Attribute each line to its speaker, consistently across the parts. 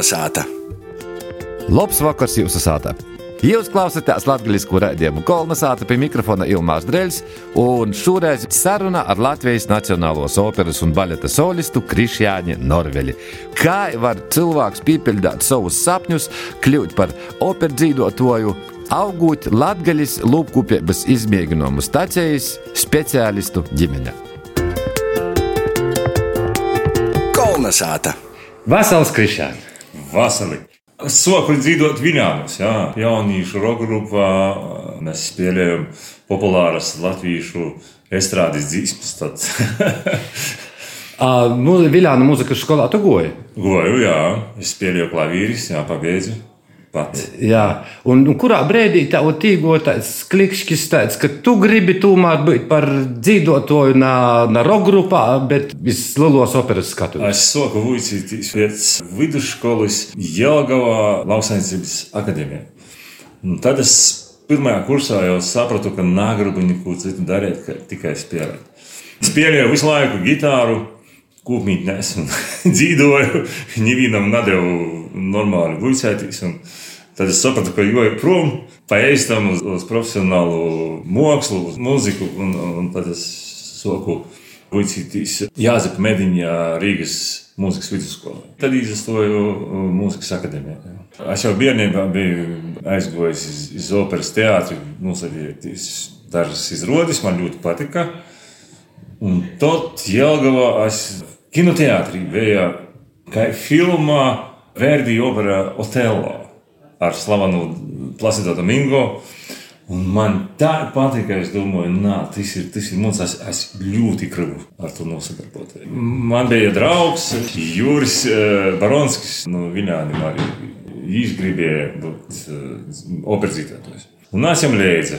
Speaker 1: Kolnesāta!
Speaker 2: Labs vakars jūsu sātā! Jūs klausāties latviešu raidījumu kolonizāciju pie mikrofona Ilmārs Dreļs, un šoreiz saruna ar Latvijas Nacionālos operas un baleta solistu Krišjāņu Norveli. Kā var cilvēks piepildīt savus sapņus, kļūt par operas dzīvotoju, augot Latvijas lūpkopības izmēģinājumu stācijas speciālistu ģimenē?
Speaker 1: Kolnesāta!
Speaker 2: Vasals Krišjāņs!
Speaker 3: Vasarī! Soku dzīvot Viņānos, jā, jauniešu roka grupā. Mēs spēlējam populāras latviešu estrādes dzīsmas.
Speaker 2: uh, Viljāna mūzikas skolā tu goji?
Speaker 3: Goju, jā. Es spēlēju klavīris, jā, pabeidzu. Pat.
Speaker 2: Jā, un, un kurā brīdī tev tīgo tāds klikšķis, tāds, ka tu gribi tomēr būt par dzīvotoju na, na roka grupā, bet vislielākos operas skatu?
Speaker 3: Es soku vuicīties pēc vidusskolas Jelgavā lauksainicības akadēmijā. Un tad es pirmajā kursā jau sapratu, ka nagribu neko citu darīt, tikai spēlēt. Spēlēju visu laiku gitāru, kūpmītnes un dzīvoju. Nevienam nedevu normāli vuicēties. Tad es sapratu, ka joju prom, paēstam uz, uz profesionālu mākslu, uz mūziku, un, un tad es soku vicītīs Jāzepa Mediņā Rīgas mūzikas vidusskolā. Tad izstoju mūzikas akadēmijā. Es jau bērnībā biju aizgājis iz, iz operas teātri, nosavieties dažas izrādes, man ļoti patika. Un tad Jelgavā es kinoteātrī bija kā filmā Verdi opera Otello ar slavenu Plasido Domingo. Un man tā patīk, ka es domāju, ka tas ir, tas ir mums, es, es ļoti gribu ar to nosadarboties. Man bija draugs Juris eh, Baronskis no nu, Viļāniem arī. Viņš gribēja būt uh, operzītājs. Un es viņam lēdzu.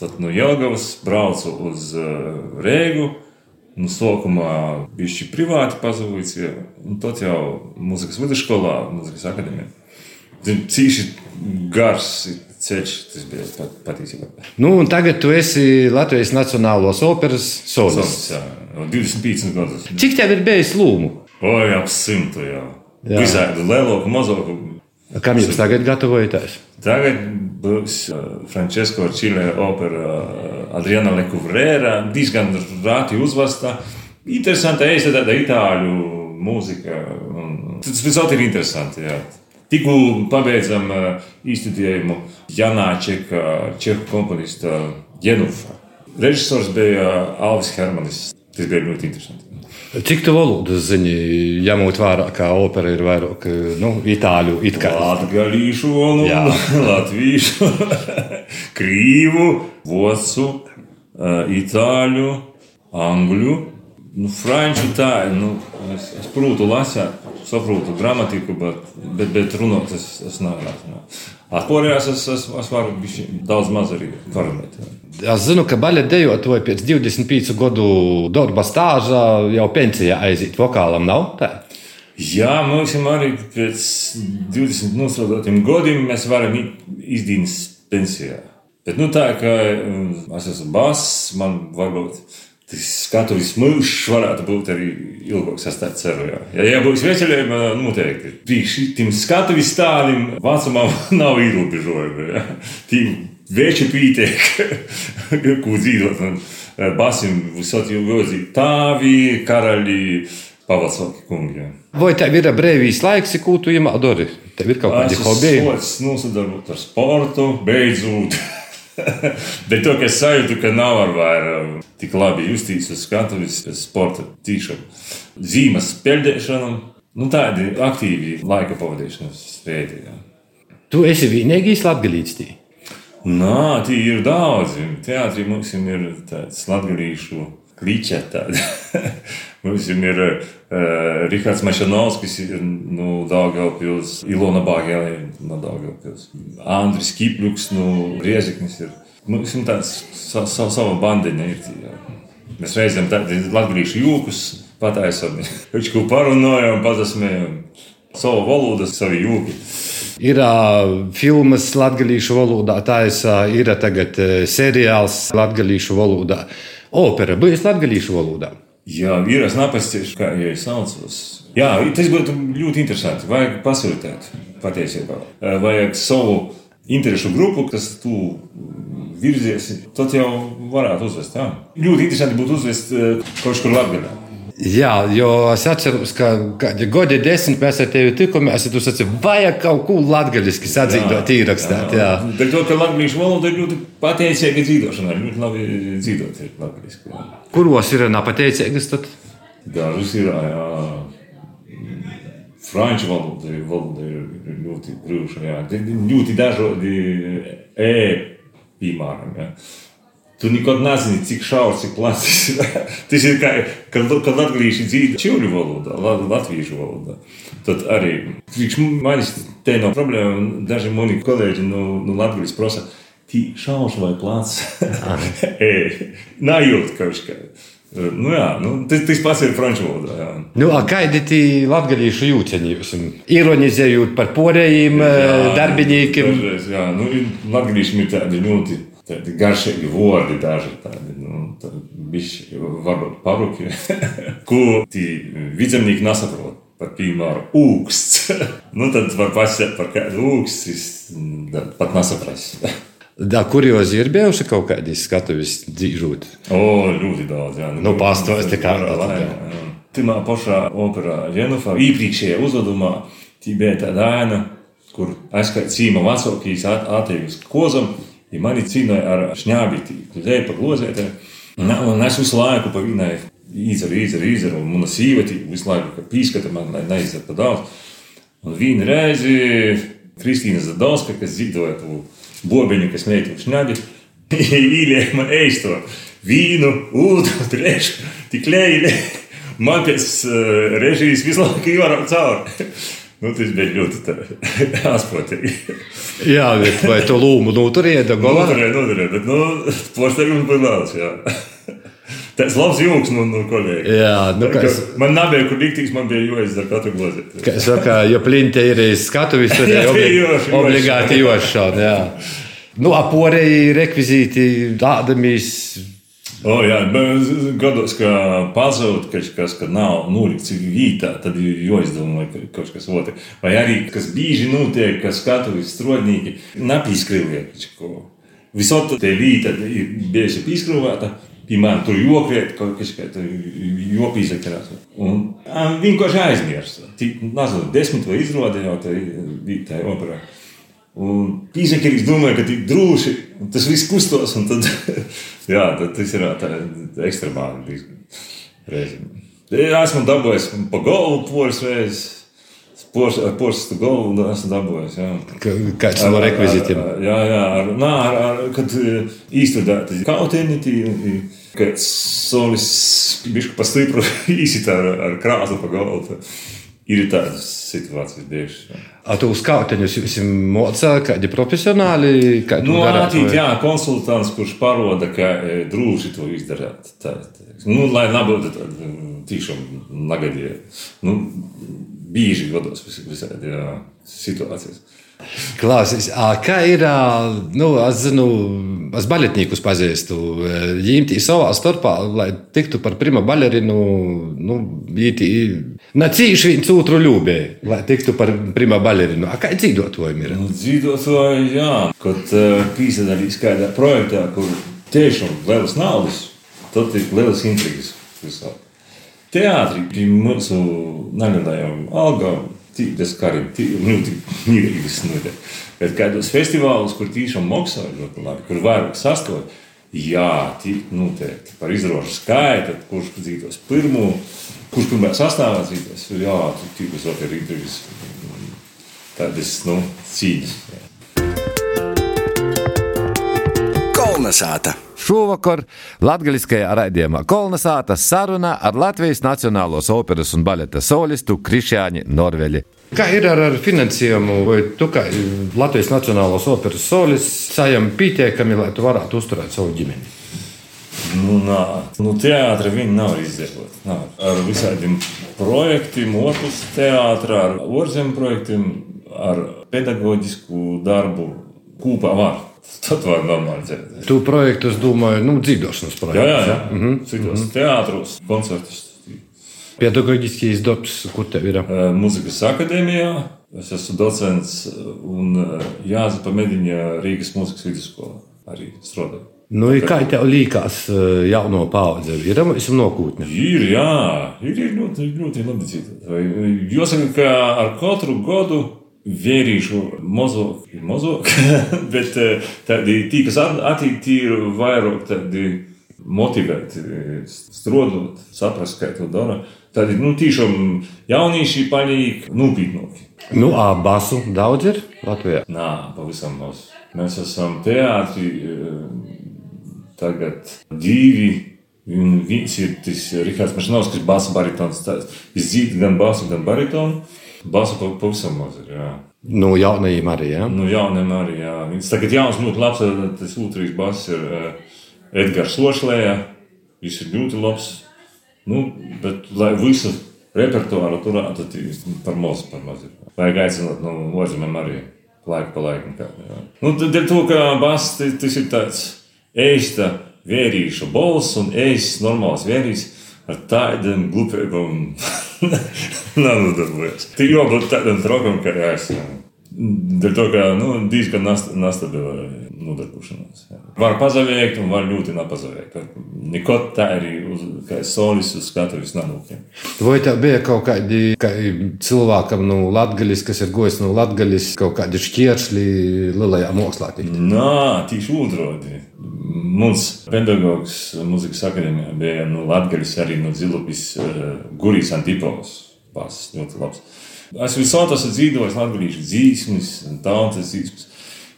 Speaker 3: Tad no Jelgavas braucu uz uh, Rēgu. Nu, sākumā bija šī privāti pazudis, un tad jau mūzikas vidusskolā, mūzikas akadēmijā. Cīši gars ceļš, tas bija pat, patiesībā.
Speaker 2: Nu, tagad tu esi Latvijas Nacionālās operas solists.
Speaker 3: 25 gadus.
Speaker 2: Cik tev ir bijis lūmu?
Speaker 3: Oi, ap simtu jau. Visādi lielāku, mazāku.
Speaker 2: Kam jūs tagad gatavojaties?
Speaker 3: Tagad būs Francesco Čile opera Adriana Lekuvrēra, diezgan rāti uzvesta. Interesanti, es tāda itāļu mūzika. Tas visot ir interesanti, jā. Tikko pabeidzam izstudējumu Janāčeka, čehu komponista Jenufa. Režisors bija Alvis Hermanis. Tas bija ļoti interesanti.
Speaker 2: Cik tu valodas zini, ņemot vērā, ka opera ir vairāk nu, itāļu, it kā
Speaker 3: latviešu, latviešu, krīvu, vosu, itāļu, angļu, nu, franču tā, nu, es, es prūtu lasīt saprotu gramatiku, bet, bet, bet runāt es, es nevaru. Atpūrījās es, es, es varu daudz maz arī parunāt.
Speaker 2: Es zinu, ka baļķa dejotoja pēc 25 gadu darba stāža jau pensijā aiziet vokālam, nav tā?
Speaker 3: Jā, mums arī pēc 20 nosodotiem gadiem mēs varam izdīnas pensijā. Bet nu, tā kā um, es esmu bass, man varbūt tas skatuves mūžs varētu būt arī ilgāks. Tā ceru. Jā, ja, ja būs veselība, noteikti. Priekš tam skatuves stāvim vecumā nav ierobežojumi. Tiem veči pītiek, ko dzīvot. Basim visot jau gozi tāvi, karaļi. Pavasarī kungi.
Speaker 2: Vai tev ir brīvīs laiks, ko tu iemācīji? Tev ir kaut kādi hobiji?
Speaker 3: Es nosadarbotos ar sportu, beidzot. Bet to, ka es sajūtu, ka nav ar vairs tik labi justies uz skatuves, sporta tīšanu, zīmes peldēšanu, nu, tādi aktīvi laika pavadīšanas veidi. Jā.
Speaker 2: Tu esi vienīgais latgalīts.
Speaker 3: Nā, tie ir daudzi. Teātrī mums ir tāds latgalīšu kliķa. Mums ir uh, Rihards Mašanovskis no Dāngāpils, Ilona Bāgēlē no Dāngāpils, Andris Kipļuks no Rieziknis. Ir. Mums ir tāds sa, sa, sava bandiņa. Ir, Mēs reizēm tādus latviešu jūkus pataisām, viņš ko parunājām, pazasmējām. Savu valodu, savu jūku.
Speaker 2: Ir uh, filmas latviešu valodā, tā ir, ir tagad uh, seriāls latviešu valodā. Opera bija latviešu valodā.
Speaker 3: Jā, ir es nepastāstīšu, kā jau es saucos. Jā, tas būtu ļoti interesanti. Vajag pasūtīt patiesībā. Vajag savu interesu grupu, kas tu virziesi, tad jau varētu uzvest. Jā. Ļoti interesanti būtu uzvest kaut kur Latvijā.
Speaker 2: Jā, jo es atceros, ka kādi gadi desmit mēs ar tevi tikāmies, tu sacīji, vajag kaut ko latviešu sadzīvot, jā.
Speaker 3: Dēļ to, ka latviešu valoda ir ļoti pateicīga dzīvošanai, ļoti labi dzīvot ir latviešu.
Speaker 2: Kuros ir nepateicīgas tad?
Speaker 3: Dažas ir, jā. Franču valoda, valoda ir ļoti brīvša, jā. Ļoti dažādi e, piemēram, jā. Tu nekad nezini, cik šaurs, cik plats ir. tas ir kā, kad, kad latvieši dzīvo čūļu valodā, latviešu valodā. Tad arī manis te nav problēma. Daži mani kolēģi no, no Latvijas prasa, tī šaurs vai plats. Nājūt kaut kā. Nu, jā, nu, tas, tas pats ir franču valodā.
Speaker 2: Nu, kādi ir latviešu jūceņi? Ironizējot par porējiem darbiniekiem.
Speaker 3: Dažreiz, jā, nu, latvieši ir tādi ļoti tādi garšīgi vārdi, daži tādi nu, bišķi, varbūt paruki, ko tie vidzemnieki nesaprot. Par piemēru, ūksts. nu, tad var pasakāt par kādu ūkstu, pat nesaprast.
Speaker 2: Da, kuriozi ir bijuši kaut kādi skatuves dzīvot?
Speaker 3: O, ļoti daudz, jā.
Speaker 2: Nu, pastāsti kā
Speaker 3: tā. Timā pašā operā Ženufā, iepriekšējā uzvedumā, tī bija tāda ēna, kur aizskait cīma vecākīs atēvis kozam, ja mani cīnīja ar šņābīti, gleja pa glozētē. Un es visu laiku pa viņai izdaru, izdaru, izdaru, un mana sīveti visu laiku pīskata man, lai neizdara pa daudz. Un vienu reizi Kristīna Zadovska, kas dzīvoja to bobeņu, kas meitu šņābi, īlēja man ēst to vīnu, ūdeni, trešu, tik lēji. Man pēc uh, režijas visu laiku jūrā cauri. Nu, tas bija ļoti asprotīgi.
Speaker 2: jā, bet vai tu lūmu noturēji?
Speaker 3: Noturēji, noturēji, bet nu, postēgums bija liels. Tas labs jūgs no, no kolēģiem.
Speaker 2: Jā, nu, kas...
Speaker 3: Man nebija, kur diktīgs, man bija jāizdara katru glazēti.
Speaker 2: Kā saka, jo plinte ir skatuvis, tad ir obli obligāti jošana. Nu, aporēji rekvizīti, ādamīs
Speaker 3: O, jā, gados, ka pazūd kaut kas, kad nav nolikts vītā, tad ir jāizdomā kaut kas otrs. Vai arī, kas bieži notiek, ka skatuves strodnieki nepīskrīvē kaut ko. Visot te vīta ir bijusi pīskrīvēta, piemēram, tur jokrēt kaut kas, jopīzakarās. Un vienkārši aizmirst. Nezinu, desmit vai izrādē jau tā vītā operā. Un pīzekļi domāja, ka tik droši tas viss kustos. Tad, jā, tad tas ir tā ekstremāli. Esmu dabūjis pa galvu poras reizes. Ar porcelāna galvu esmu dabūjis.
Speaker 2: Kāds no rekvizītiem?
Speaker 3: Jā, jā ar, nā, ar, ar, kad īstenībā kautēni, kad solis bišku pa stipru īsita ar, ar krāsu pa galvu. Ir tādas situācijas bijušas.
Speaker 2: A tu uz kauteņus jums mocā kādi profesionāli? Kā
Speaker 3: nu, atīt, jā, konsultants, kurš paroda, ka e, drūši to izdarāt. Tā, tā. Nu, lai nebūtu tāda tīšām nagadīja. Nu, bieži gados visādi situācijas.
Speaker 2: Klausies, kā ir, nu, es zinu, es baletniekus pazīstu. Viņi savā starpā, lai tiktu par prima balerinu, nu, viņi nacīši viens otru ļūbē, lai tiktu par prima balerinu. A, kā dzīvotājiem ir?
Speaker 3: Nu, dzīvotāji, jā, kad uh, pīsadalīs kādā projektā, kur tiešām lielas naudas, tad ir lielas intrigas visā. Teātrī, mūsu negadājām algām tas kā arī ļoti mierīgas notiek. Bet kādos festivālos, kur tiešām maksā ļoti labi, kur vairāk sastāv, jā, tik noteikti par izrožu skaitu, kurš dzīvos pirmo, kurš pirmā sastāvā dzīvos, jā, tik uz otru intervijas. Tādas, nu, cīņas.
Speaker 1: Kolnesāta.
Speaker 2: Šovakar Latvijasiskajā raidījumā Kolnesāta saruna ar Latvijas Nacionālos operas un baleta solistu Krišjāņu Norveļi. Kā ir ar, ar finansējumu? Vai tu kā Latvijas Nacionālās operas solists sajam pietiekami, lai tu varētu uzturēt savu ģimeni?
Speaker 3: Nu, nā, nu, teātris viņi nav izdevot. Nav. Ar visādiem projektiem, otrs teātris, ar ārzemju projektiem, ar pedagoģisku darbu kopā var. Tad var normāli dzirdēt.
Speaker 2: Tu projektu, es domāju, nu, dzīvošanas
Speaker 3: Jā,
Speaker 2: projekts.
Speaker 3: jā, jā. Mm -hmm. Citos teātros, koncertos.
Speaker 2: Pedagoģiskais darbs, kur tev ir?
Speaker 3: Mūzikas akadēmijā. Es esmu docents un Jāzepa Mediņa Rīgas mūzikas vidusskolā arī strādāju.
Speaker 2: Nu, kā tev liekas, jauno paudze ir esmu nokūtne?
Speaker 3: Ir, jā, ir, ir ļoti, ļoti labi dzirdēt. Jāsaka, ka ar katru gadu vērīšu mazāk, ir mazāk, bet eh, tādi, tī, kas attīstīt, ir vairāk tādi motivēti strādāt, saprast, kā to dara. Tādi, nu, tiešām jaunieši paliek nopietnāki.
Speaker 2: Nu, ā, basu daudz ir Latvijā.
Speaker 3: Nā, pavisam maz. Mēs esam teātri eh, tagad divi. Un viens ir tas Rihards Mašinovskis, basa baritons. Viņš dzīvo gan basu, gan baritonu. Basa pa- pavisam maz ir. Jā.
Speaker 2: Nu, jaunajiem arī, jā.
Speaker 3: Nu, jauniem arī. Jā. Viņš tagad jauns, ļoti labs. Tas otrs bass ir eh, Edgars Lošlēja. Viņš ir ļoti labs. Nu, bet, lai visu repertuāru turētu, tad par maz, par maz ir. Vajag aicināt no nu, ārzemēm arī laiku pa laikam. Nu, ir to, ka bass tas, ir tāds eista vērīšu balss un eista normāls vērīs. Ar tādiem glupībām nav nodarbojies. Tik jābūt tādam trokam, ka jā, es. Dēļ to, ka nu, diezgan nastabila nodarbošanās. Var pazavēt, un var ļoti nepazavēt. Neko tā arī uz, kā solis uz skatuves nanūkiem.
Speaker 2: Vai tev bija kaut kādi kā cilvēkam no nu, Latvijas, kas ir gojis no Latvijas, kaut kādi šķēršļi lielajā mākslā? tik?
Speaker 3: Nā, tieši otrādi. Mums pedagogs muzikas akadēmijā bija no Latvijas, arī no Zilupis, uh, Gurijas Antipovs. Bas, ļoti labs. Es visādi esmu dzīvojis latviešu dzīsmes, tautas dzīsmes,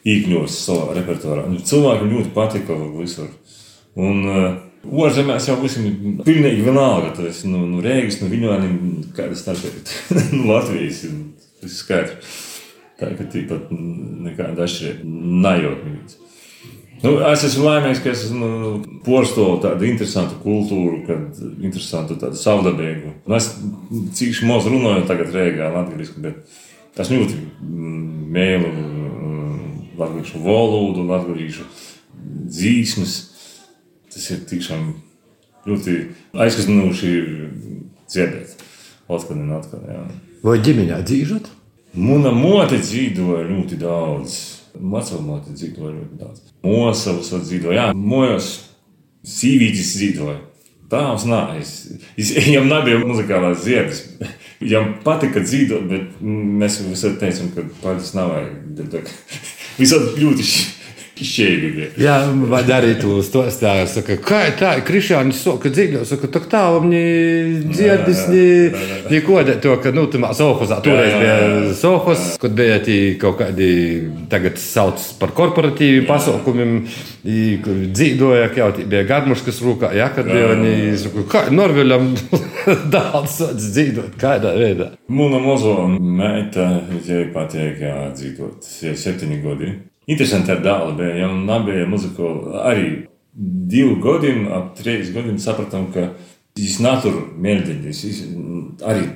Speaker 3: iekļūst savā repertuārā. Un Cilvēkiem ļoti patika visur. Un uh, Orzemēs jau visam ir pilnīgi vienalga. Tas ir no, no Rīgas, no Viņāniem, kāda starpība. no Latvijas. un Tas ir skaidrs. Tā ka tāpat nekāda atšķirība nejūt. Nu, es esmu laimīgs, ka es esmu porstoju tādu interesantu kultūru, kad interesantu tādu savdabīgu. Nu, es cik maz runāju tagad Rīgā, latviešu, bet es ļoti mm, mēlu mm, latviešu valodu, latviešu dzīsmes. Tas ir tiešām ļoti aizkustinoši dzirdēt. Atkal un atkal. Jā.
Speaker 2: Vai ģimenē dzīvot?
Speaker 3: Mana mote dzīvoja ļoti daudz. Mote dzīvoja ļoti daudz. Mosavas dzīvoja. Jā, mojos sīvītis dzīvoja. Tāvs nā, es, es, viņam nebija muzikālās ziedas. Viņam patika dzīvot, bet mēs visur teicām, ka pāris nav vajag. Visādi ļoti šķēvi bija.
Speaker 2: Jā, arī tu stostāji, saka, kā tā, Krišānis soka dzīvļo, saka, tak tā, viņi dzirdis, neko, to, ka, nu, tu mā Sohosā, toreiz bija. Sohos, kad bija tī kaut kādi, tagad sauc par korporatīviem pasaukumiem, dzīvoja, ka jau bija Garmuškas rūkā, jā, kad bija viņi, saka, kā Norveļam dāls dzīvot, kādā veidā.
Speaker 3: Mana mazo meita, viņai patīk dzīvot, jau septiņi gadi. Interesanti ar dēlu bija, jau nebija muzikāla. Arī divi gadi, ap trīs gadiem sapratām, ka viņš natur mēģinājis, viņš arī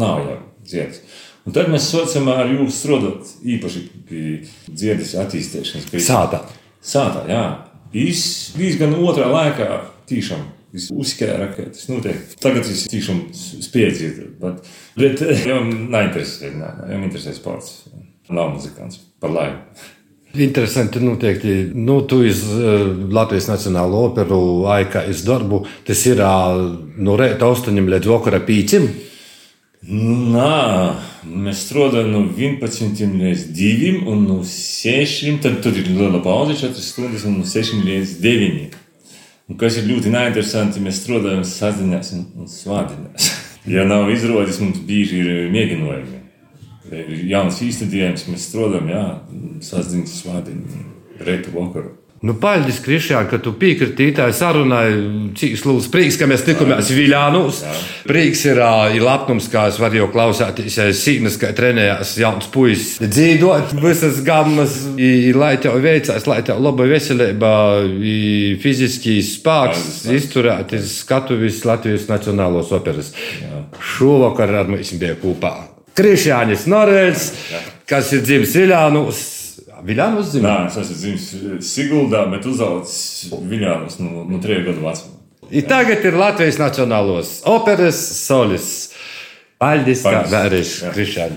Speaker 3: nav jau dziedājis. Un tad mēs sācām ar jums strādāt īpaši pie dziedas attīstīšanas. pie-
Speaker 2: Sātā.
Speaker 3: Sātā, jā. Viņš diezgan otrā laikā tiešām uzskēra, ka tas notiek. Tagad viņš tiešām dziedāt, bet, bet viņam neinteresē, nē, viņam interesē sports. Nav muzikants par laimi.
Speaker 2: Interesanti, noteikti. Nu, tu iz uh, Latvijas Nacionālo operu aika iz darbu. Tas ir uh, no rīta 8 līdz vakara 5.
Speaker 3: Nā, mēs strādājam no 11 līdz 2 un no 6. Tad tur ir liela pauze, 4 stundas, un no 6 līdz 9. Un kas ir ļoti neinteresanti, mēs strādājam un, un svādiņās. Ja nav izrādes, mums bieži ir mēģinājumi. Ir jauns īstenības, mēs strādājam, jā, saziņas svādiņu, reitu vakaru.
Speaker 2: Nu, Paldies, Krišjān, ka tu piekriti tai sarunai. Cik lūdzu, prieks, ka mēs tikāmies Viljānos. Prieks ir, ir lepnums, kā es varu jau klausēties, ja sīknes, kā trenējās jauns puisis. Dzīvot visas gammas, i, lai tev veicās, lai tev laba veselība, fiziski spēks, izturēt, skatuvis Latvijas Nacionālos operas. Šovakar ar mums bija kopā. Krišjānis Norēls, kas ir dzimis Viljānos. Viljāns
Speaker 3: Nē,
Speaker 2: uzzina.
Speaker 3: es esmu dzimis Siguldā, bet uzaugusi Viljānos no, no 3 gadu vecuma.
Speaker 2: Tagad ir Latvijas Nacionālos operas solis. Paļģis, kā
Speaker 3: jā.
Speaker 2: Krišāns.